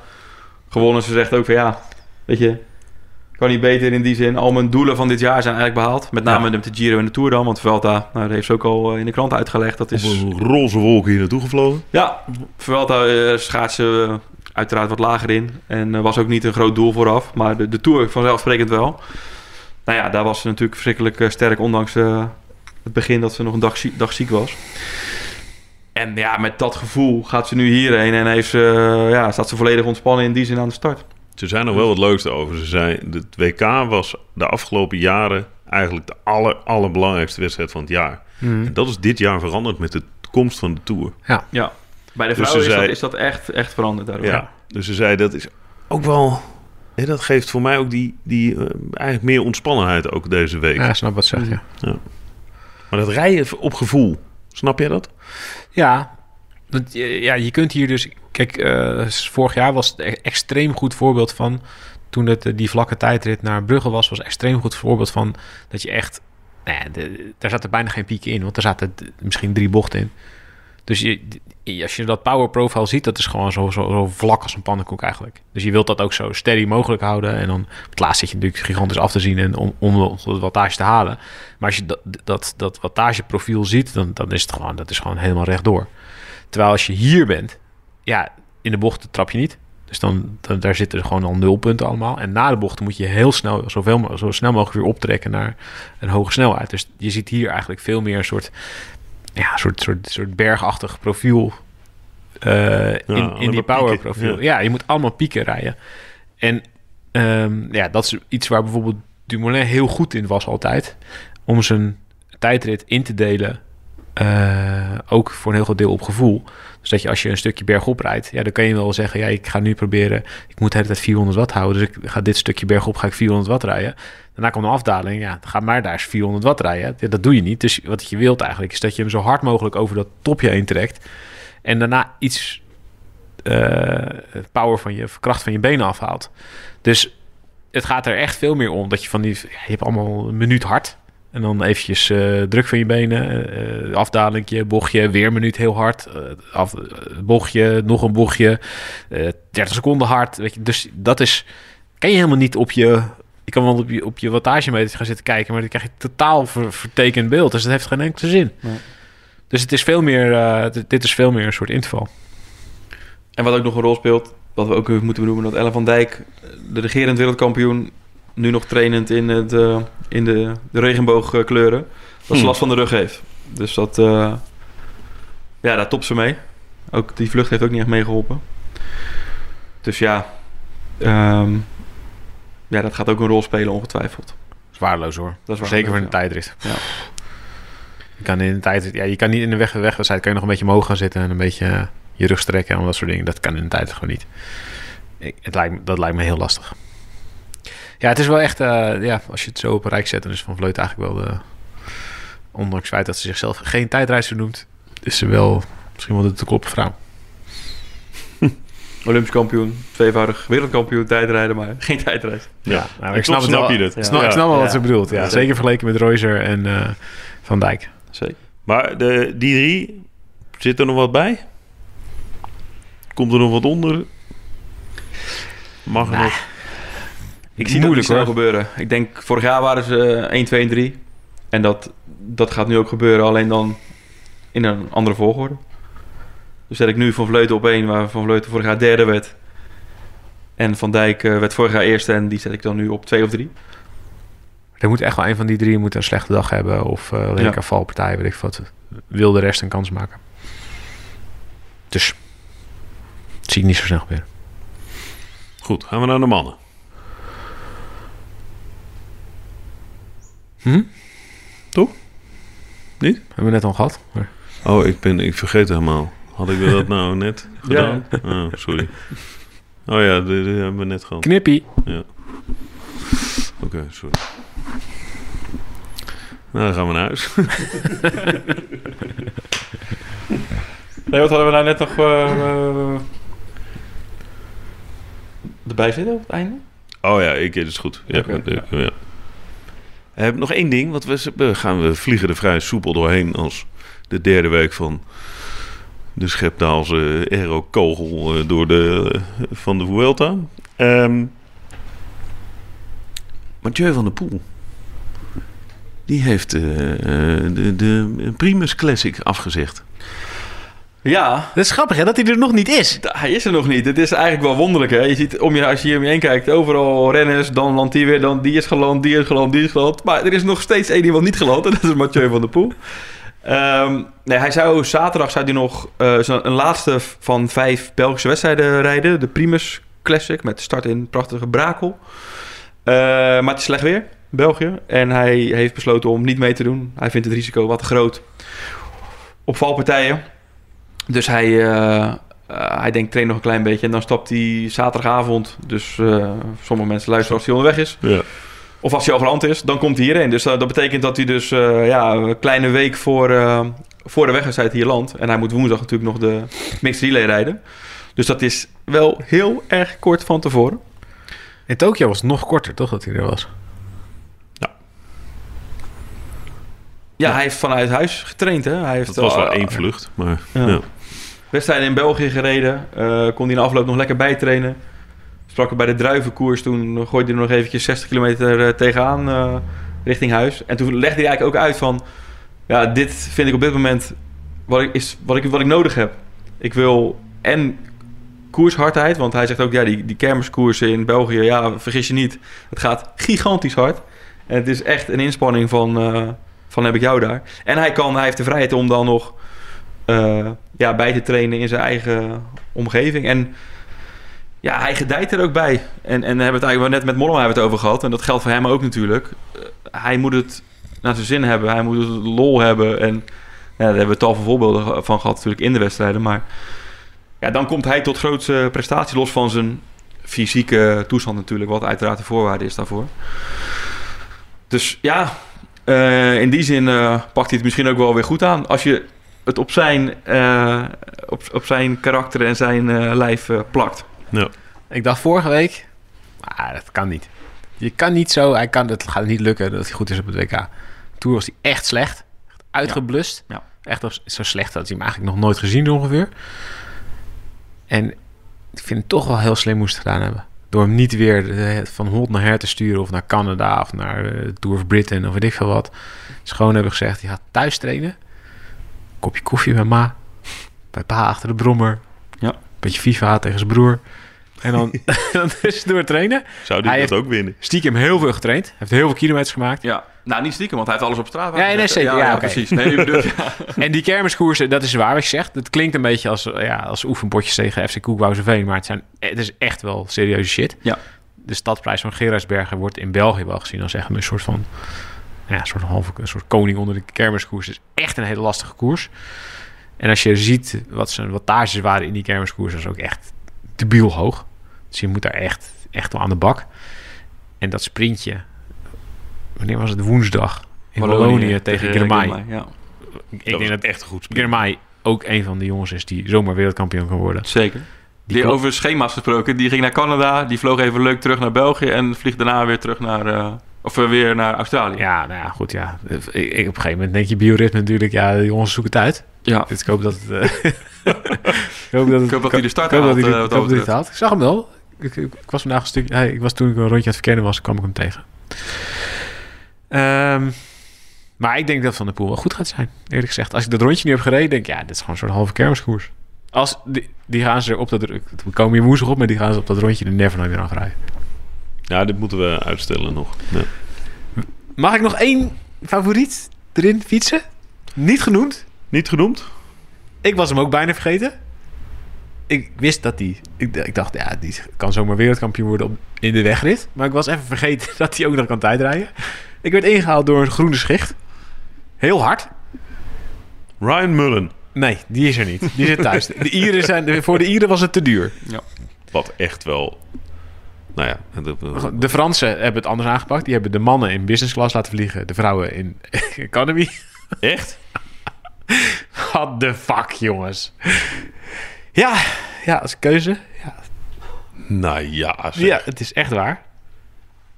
gewonnen. Ze zegt ook van ja, weet je, kan niet beter in die zin. Al mijn doelen van dit jaar zijn eigenlijk behaald. Met name met de Giro en de Tour dan. Want Vuelta, nou, dat heeft ze ook al eh, in de krant uitgelegd. Dat Op is, een roze wolk hier naartoe gevlogen. ja, Vuelta eh schaatsen eh, uiteraard wat lager in. En was ook niet een groot doel vooraf. Maar de, de Tour vanzelfsprekend wel. Nou ja, daar was ze natuurlijk verschrikkelijk sterk. Ondanks het begin dat ze nog een dag, zie- dag ziek was. En ja, met dat gevoel gaat ze nu hierheen. En heeft ze, eh, ja, staat ze volledig ontspannen in die zin aan de start. Ze zijn nog wel wat leukste over. Ze zei, het WK was de afgelopen jaren eigenlijk de aller, allerbelangrijkste wedstrijd van het jaar. En dat is dit jaar veranderd met de komst van de Tour. Ja, bij de Dus vrouwen ze is, zei- dat, is dat echt, echt veranderd daardoor. Ja. Dus ze zei, dat is ook wel... hè, dat geeft voor mij ook die, die eh, eigenlijk meer ontspannenheid ook deze week. Ja, snap wat ze zegt, ja. Maar dat rijden op gevoel, snap jij dat? Ja, eh, ja, je kunt hier dus... Kijk, eh, vorig jaar was het een extreem goed voorbeeld van... Toen het, eh, die vlakke tijdrit naar Brugge was... was extreem goed voorbeeld van dat je echt... Nou ja, de, daar zaten bijna geen pieken in. Want er zaten misschien drie bochten in. Dus je, als je dat power profile ziet... dat is gewoon zo, zo, zo vlak als een pannenkoek eigenlijk. Dus je wilt dat ook zo steady mogelijk houden. En dan het laatst zit je natuurlijk gigantisch af te zien... En om, om de wattage te halen. Maar als je dat, dat, dat wattageprofiel ziet... Dan, dan is het gewoon, dat is gewoon helemaal rechtdoor. Terwijl als je hier bent, ja, in de bochten trap je niet. Dus dan, dan daar zitten gewoon al nul punten allemaal. En na de bochten moet je heel snel, zoveel, zo snel mogelijk weer optrekken naar een hoge snelheid. Dus je ziet hier eigenlijk veel meer een soort, ja, soort, soort, soort bergachtig profiel eh, in, in die power profiel. ja. Ja. je moet allemaal pieken rijden. En ehm, ja, dat is iets waar bijvoorbeeld Dumoulin heel goed in was altijd. Om zijn tijdrit in te delen eh, ook voor een heel groot deel op gevoel. Dus dat je als je een stukje bergop rijdt, ja, dan kan je wel zeggen, ja, ik ga nu proberen, ik moet de hele tijd 400 watt houden, dus ik ga dit stukje bergop, ga ik 400 watt rijden. Daarna komt een afdaling, ja, ga maar daar eens 400 watt rijden. Ja, dat doe je niet. Dus wat je wilt eigenlijk is dat je hem zo hard mogelijk over dat topje heen trekt en daarna iets eh, power van je kracht van je benen afhaalt. Dus het gaat er echt veel meer om dat je van die, je hebt allemaal een minuut hard. En dan eventjes eh, druk van je benen, eh afdalingje, bochtje, weer een minuut heel hard. eh, af, bochtje, nog een bochtje, eh 30 seconden hard. Weet je, dus dat is, kan je helemaal niet op je... Je kan wel op je, op je wattagemeter gaan zitten kijken, maar dan krijg je totaal ver- vertekend beeld. Dus dat heeft geen enkele zin. Nee. Dus het is veel meer, eh, dit- dit is veel meer een soort interval. En wat ook nog een rol speelt, wat we ook even moeten benoemen, dat Ellen van Dijk, de regerend wereldkampioen, nu nog trainend in, het, eh, in de, de regenboogkleuren, dat ze Hmm. last van de rug heeft. Dus dat, eh, ja, daar topt ze mee. Ook die vlucht heeft ook niet echt meegeholpen. Dus ja, ehm, ja, dat gaat ook een rol spelen ongetwijfeld. Zwaarloos hoor. Dat is waar. Zeker voor een tijdrit. Ja. Je kan in de tijdrit, ja, je kan niet in de weg, wegwedstrijd kan je nog een beetje omhoog gaan zitten en een beetje eh, je rug strekken en dat soort dingen. Dat kan in de tijdrit gewoon niet. Ik, het lijkt, dat lijkt me heel lastig. Ja, het is wel echt, eh, ja, als je het zo op een rijk zet, dan is Van Vleut eigenlijk wel de, ondanks het feit dat ze zichzelf geen tijdreizer noemt, is ze wel misschien wel de te kloppen vrouw. Olympisch kampioen, tweevoudig wereldkampioen tijdrijden, maar geen tijdrijd. Ja, nou, ik snap, snap je wel. het. Ik snap, Ja. ik snap wel wat ze bedoelt. Ja, Ja. zeker vergeleken met Reuser en eh, Van Dijk. Zeker. Maar de, die drie, zit er nog wat bij? Komt er nog wat onder? Mag er nog? Ik zie dat niet snel gebeuren. Ik denk, vorig jaar waren ze eh, 1, 2 en 3. En dat, dat gaat nu ook gebeuren, alleen dan in een andere volgorde. Dus zet ik nu Van Vleuten op 1, waar Van Vleuten vorig jaar derde werd. En Van Dijk eh, werd vorig jaar eerste en die zet ik dan nu op 2 of 3. Er moet echt wel een van die drie moet een slechte dag hebben. Of uh, alleen Ja. een valpartij, weet ik wat. Wil de rest een kans maken. Dus. Dat zie ik niet zo snel gebeuren. Goed, gaan we naar de mannen. Hm? Toch? Niet? Hebben we net al gehad. Maar... Oh, ik, ben, ik vergeet helemaal. Had ik dat nou net gedaan? Oh, sorry. Oh ja, dit, dit hebben we net gehad. Knippie. Oké, sorry. Nou, dan gaan we naar huis. Nee, wat hadden we nou net nog eh, eh, erbij zitten op het einde? Oh ja, ik, dat is goed. Ja, ja. ja. Hebben nog één ding, want we, gaan we vliegen er vrij soepel doorheen als de derde week van de Schepdaalse aero-kogel eh, door de, van de Vuelta. Ehm Mathieu van der Poel, die heeft eh, eh, de, de Primus Classic afgezegd. Ja, Dat is grappig hè, dat hij er nog niet is. hij is er nog niet. Het is eigenlijk wel wonderlijk. Hè? Je ziet om je, als je hier om je heen kijkt, overal renners. Dan landt die weer, dan die is geland, die is geland, die is geland. Maar er is nog steeds één iemand niet geland. En dat is Mathieu van der Poel. Ehm, nee, hij zou zaterdag zou hij nog eh, een laatste van vijf Belgische wedstrijden rijden. De Primus Classic met start in prachtige Brakel. Eh, maar het is slecht weer, België. En hij heeft besloten om niet mee te doen. Hij vindt het risico wat te groot op valpartijen. Dus hij, eh, eh, hij denkt train nog een klein beetje. En dan stapt hij zaterdagavond. Dus eh, sommige mensen luisteren als hij onderweg is. Ja. Of als hij al geland is, dan komt hij hierheen. Dus dat betekent dat hij dus ja, een kleine week voor, voor de wegwedstrijd hier landt. En hij moet woensdag natuurlijk nog de mixed relay rijden. Dus dat is wel heel erg kort van tevoren. In Tokio was het nog korter, toch, dat hij er was? Ja, hij heeft vanuit huis getraind. Hè? Hij heeft Dat was wel één vlucht, maar Ja. ja. Wedstrijden in België gereden. Eh, kon hij in afloop nog lekker bijtrainen. Sprak er bij de druivenkoers. Toen gooide hij nog eventjes 60 kilometer eh, tegenaan eh, richting huis. En toen legde hij eigenlijk ook uit van... Ja, dit vind ik op dit moment wat ik, is wat ik, wat ik nodig heb. Ik wil en koershardheid. Want hij zegt ook, ja, die, die kermiskoersen in België... Ja, vergis je niet. Het gaat gigantisch hard. En het is echt een inspanning van... van heb ik jou daar. En hij, kan, hij heeft de vrijheid om dan nog eh, ja, bij te trainen in zijn eigen omgeving. En ja, hij gedijt er ook bij. En, en we hebben het eigenlijk net met Mollema hebben we het over gehad. En dat geldt voor hem ook natuurlijk. Eh, hij moet het naar zijn zin hebben. Hij moet het lol hebben. En ja, daar hebben we tal van voorbeelden van gehad natuurlijk in de wedstrijden. Maar ja, dan komt hij tot grootste prestatie los van zijn fysieke toestand natuurlijk. Wat uiteraard de voorwaarde is daarvoor. Dus ja, eh, in die zin pakt hij het misschien ook wel weer goed aan. Als je het op zijn, eh, op, op zijn karakter en zijn eh, lijf eh, plakt. Ik dacht vorige week, ah, dat kan niet. Je kan niet zo, hij kan, het gaat niet lukken dat hij goed is op het WK. Toen was hij echt slecht. Echt uitgeblust. Ja. Echt zo slecht dat hij hem eigenlijk nog nooit gezien ongeveer. En ik vind het toch wel heel slim moest gedaan hebben. Door hem niet weer van hot naar her te sturen of naar Canada of naar Tour of Britain of weet ik veel wat. Dus gewoon hebben gezegd, je gaat thuis trainen. Kopje koffie bij ma. Bij pa achter de brommer. Ja. Beetje FIFA tegen zijn broer. En dan, dan tussendoor trainen. Zou die Hij dat ook winnen? Stiekem heel veel getraind. Heeft heel veel kilometers gemaakt. Ja, nou niet stiekem, want hij heeft alles op straat. Ja, nee, zeker. Ja, precies. Nee, je bedoelt, ja. En die kermiskoersen, dat is waar wat je zegt. Het klinkt een beetje als, ja, als oefenpotjes tegen FC Koekwouwseveen. Maar het, zijn, het is echt wel serieuze shit. Ja. De stadprijs van Gerardsbergen wordt in België wel gezien als echt een soort van... Ja, een soort, halve, een soort koning onder de kermiskoers. Het is echt een hele lastige koers. En als je ziet wat zijn wattages waren in die kermiskoers... dat is ook echt debiel hoog. Dus je moet daar echt, echt wel aan de bak. En dat sprintje... Wanneer was het? Woensdag. In Wallonië, tegen Girmay. Ja, Ik dat denk dat echt goed spel. Girmay ook een van de jongens is die zomaar wereldkampioen kan worden. zeker. Die, over schema's gesproken, die ging naar Canada, die vloog even leuk terug naar België en vliegt daarna weer terug naar, eh, of weer naar Australië. Ja, nou ja, goed, ja. Ik, ik- op een gegeven moment denk je bioritme natuurlijk, ja, de jongens zoeken het uit. Ja. Dus ik hoop dat het... eh, ik hoop dat, het, Ik hoop dat hij de start haalt, eh, ik hoop dat hij haalt. Ik zag hem wel. Ik, ik, was vandaag een stuk... Hij, ik was toen ik een rondje aan het verkennen was, kwam ik hem tegen. Ehm, maar ik denk dat Van der Poel wel goed gaat zijn, eerlijk gezegd. Als ik dat rondje nu heb gereden, denk ik, ja, dit is gewoon een soort halve kermiskoers. Als, die, die gaan ze op dat... We komen hier woensdag op, maar die gaan ze op dat rondje er never nooit meer afrijden. Ja, dit moeten we uitstellen nog. Ja. Mag ik nog één favoriet erin fietsen? Niet genoemd. Niet genoemd? Ik was hem ook bijna vergeten. Ik wist dat die... Ik, ik dacht, ja, die kan zomaar wereldkampioen worden op, in de wegrit. Maar ik was even vergeten dat hij ook nog kan tijdrijden. Ik werd ingehaald door een groene schicht. Heel hard. Ryan Mullen. Nee, die is er niet. Die zit thuis. De Ieren zijn, voor de Ieren was het te duur. Wat echt wel... Nou ja, de- De Fransen hebben het anders aangepakt. Die hebben de mannen in business class laten vliegen. De vrouwen in economy. echt? What the fuck, jongens. Ja, ja, als keuze. Ja, Nou ja, zeg. ja het is echt waar.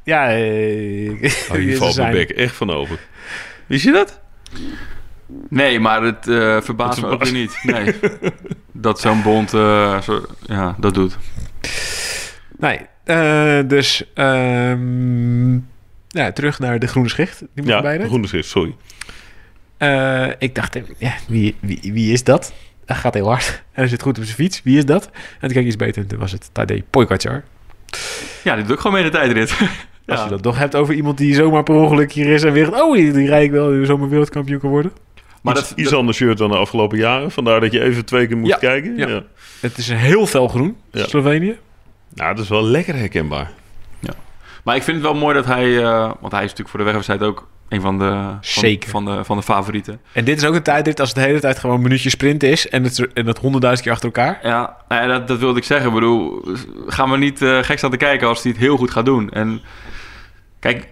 Ja, eh, Oh, hier valt mijn bek echt van over. Wist je dat? Nee, maar het eh, verbaast me ook weer niet. Nee. dat zo'n bond eh, zo, ja, dat doet. Nee, eh, dus ehm, ja, terug naar de groene schicht. Die moet Ja, erbij de groene schrift, sorry. Eh, ik dacht, eh, ja, wie, wie, wie is dat? Hij gaat heel hard. En hij zit goed op zijn fiets. Wie is dat? En toen keek ik iets beter. En toen was het Tadej Pogacar. Ja, die doet ook gewoon mee de tijdrit. Als je dat toch hebt over iemand die zomaar per ongeluk hier is en weer... Oh, die, die rijd ik wel, die zomaar wereldkampioen kan worden. Maar iets, dat, iets dat- ander shirt dan de afgelopen jaren. Vandaar dat je even twee keer moest Ja, kijken. ja. Ja. Het is een heel fel groen. Slovenië. Nou, dat is wel lekker herkenbaar. maar ik vind het wel mooi dat hij... eh, want hij is natuurlijk voor de wegwedstrijd ook een van de, van, Zeker. van, de, van de favorieten. En dit is ook een tijdrit als het de hele tijd gewoon een minuutje sprint is... en het, en dat honderdduizend keer achter elkaar. Ja, nou ja, dat, dat wilde ik zeggen. Ik bedoel, gaan we niet eh, gek staan te kijken als hij het heel goed gaat doen. En kijk,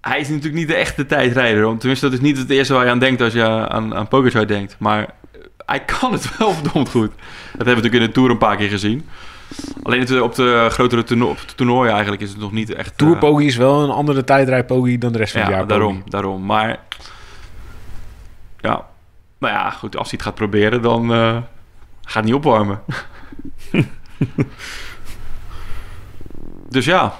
hij is natuurlijk niet de echte tijdrijder. Want tenminste, dat is niet het eerste waar je aan denkt als je aan, aan Pogacar denkt. Maar hij kan het wel verdomd goed. Dat hebben we natuurlijk in de Tour een paar keer gezien. Alleen het, op de grotere toerno op de toernooien eigenlijk is het nog niet echt... eh, Tour Poggi is wel een andere tijdrijd Poggi dan de rest van het ja, jaar daarom, Poggi. daarom. Maar ja, nou ja, goed. Als hij het gaat proberen, dan eh, gaat hij niet opwarmen. dus ja,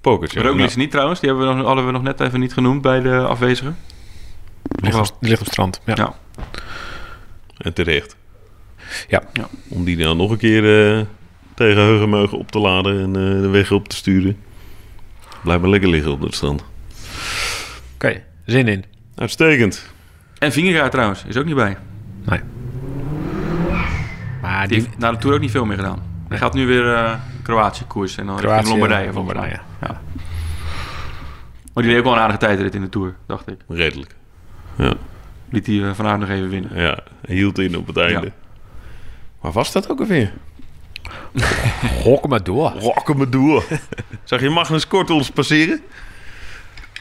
Pokertje. Roglic Nou, niet trouwens. Die hebben we nog, hadden we nog net even niet genoemd bij de afwezigen. Ligt op, die ligt op het strand. Ja. Ja. en terecht. Ja. Ja. Om die dan nog een keer eh, tegen Heugenmeugen op te laden en eh, de weg op te sturen. Blijf maar lekker liggen op het strand. Oké, zin in. Uitstekend. En Vingegaard trouwens, is ook niet bij. Nee. Maar Die die, heeft na de Tour ook niet veel meer gedaan. Hij gaat nu weer eh, Kroatië koers en dan Kroatië, richting Lombardije. Lombardije. Ja. Maar die deed ook wel een aardige tijdrit in de Tour, dacht ik. Redelijk. Ja, Liet hij uh, Van Aert nog even winnen. ja. hij hield in op het einde. Ja. Waar was dat ook alweer? Hok maar door. Rokken me door. Zag je Magnus Kortels passeren?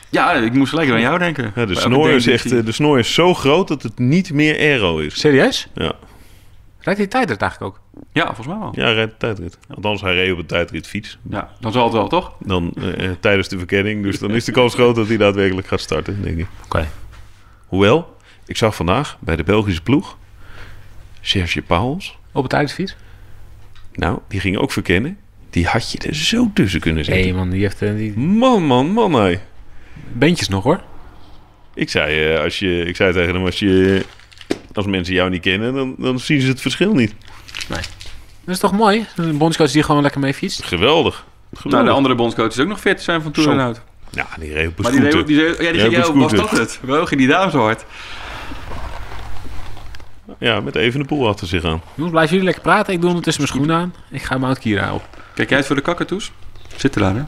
Ja, ik moest gelijk aan jou denken. Ja, de, snor is die echt, eh, de snor is zo groot dat het niet meer aero is. Serieus? Ja. Rijdt die tijdrit eigenlijk ook? Ja, volgens mij wel. Ja, hij rijdt de tijdrit. Althans, hij reed op een tijdritfiets. Ja, dan zal het wel, toch? Dan eh, tijdens de verkenning. Dus dan is de kans groot dat hij daadwerkelijk gaat starten, denk ik. Oké. Hoewel, ik zag vandaag bij de Belgische ploeg... Serge Pauwels. Op het tijdritfiets? Nou, die ging ook verkennen. Die had je er zo tussen kunnen Nee zetten. man, die heeft eh, die Man, man, man, hé. beentjes nog hoor. Ik zei, eh, als je, ik zei tegen hem, als, je, als mensen jou niet kennen, dan, dan zien ze het verschil niet. Dat is toch mooi? Een bondscoach die gewoon lekker mee fietst. Geweldig. Nou, Geweldig. de andere bondscoach is ook nog fit zijn van Zo. en Out. Ja, die reed op een Maar die, deed- die, ja, die een ja, was dat het? Wel ging die daar zo hard. Ja, met even de poel achter zich aan. Jongens, blijven jullie lekker praten. Ik doe ondertussen mijn schoenen aan. Ik ga Mount Kira op. Kijk jij uit voor de kakatoes? Zitten daar, hè?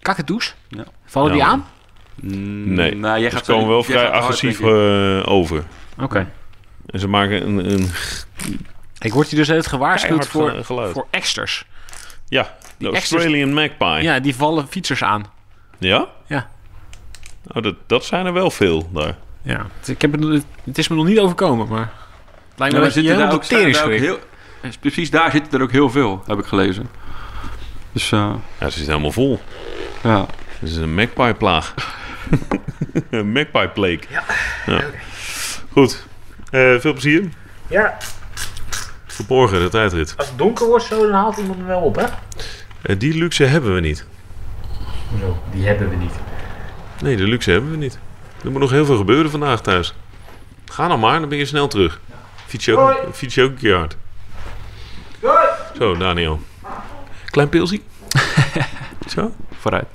Kakatoes? Ja. Vallen die aan? Nee, nou, jij Ze gaat komen wel vrij agressief eh, over. Oké. En ze maken een, een Ik word hier dus net gewaarschuwd voor, geluid. voor exters. Ja, de Australian Magpie. Ja? Die vallen fietsers aan. Ja? Ja. Oh, dat, dat zijn er wel veel daar. Ja. Ik heb het, het is me nog niet overkomen, maar... Lijkt Ja, me maar dat je ook, daar ook schrikt. heel, Precies daar zitten er ook heel veel, heb ik gelezen. Dus eh, Ja, ze zitten helemaal vol. ja. Het is een magpie-plaag. een magpie-plague. Ja. Goed. Eh, veel plezier. Ja, Verborgen, de tijdrit. als het donker wordt zo, dan haalt iemand hem wel op, hè? Eh, die luxe hebben we niet. Zo, die hebben we niet. Nee, de luxe hebben we niet. Er moet nog heel veel gebeuren vandaag thuis. Ga nou maar, dan ben je snel terug. Fiets je ook, fiets je ook een keer hard. Zo, Daniel. Klein pilsie. Zo. Vooruit.